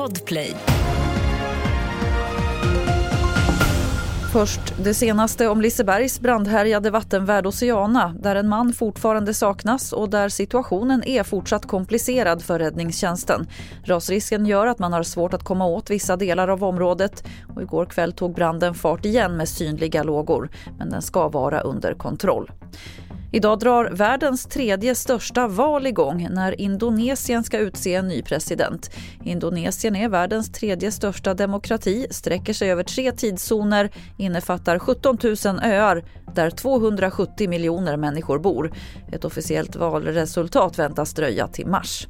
Podplay. Först det senaste om Lisebergs brandhärjade vattenvärld Oceana där en man fortfarande saknas och där situationen är fortsatt komplicerad för räddningstjänsten. Rasrisken gör att man har svårt att komma åt vissa delar av området och igår kväll tog branden fart igen med synliga lågor men den ska vara under kontroll. Idag drar världens tredje största val igång när Indonesien ska utse en ny president. Indonesien är världens tredje största demokrati, sträcker sig över tre tidszoner, innefattar 17 000 öar där 270 miljoner människor bor. Ett officiellt valresultat väntas dröja till mars.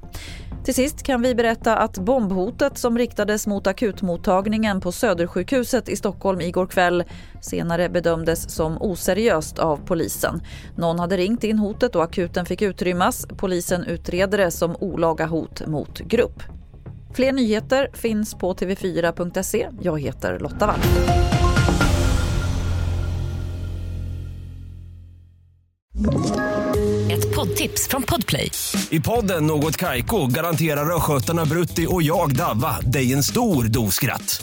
Till sist kan vi berätta att bombhotet som riktades mot akutmottagningen på Södersjukhuset i Stockholm igår kväll senare bedömdes som oseriöst av polisen. Någon hade ringt in hotet och akuten fick utrymmas. Polisen utreder det som olaga hot mot grupp. Fler nyheter finns på tv4.se. Jag heter Lotta Wall. Ett poddtips från Podplay. I podden Något Kaiko garanterar östgötarna Brutti och jag, Davva, dig en stor dos skratt.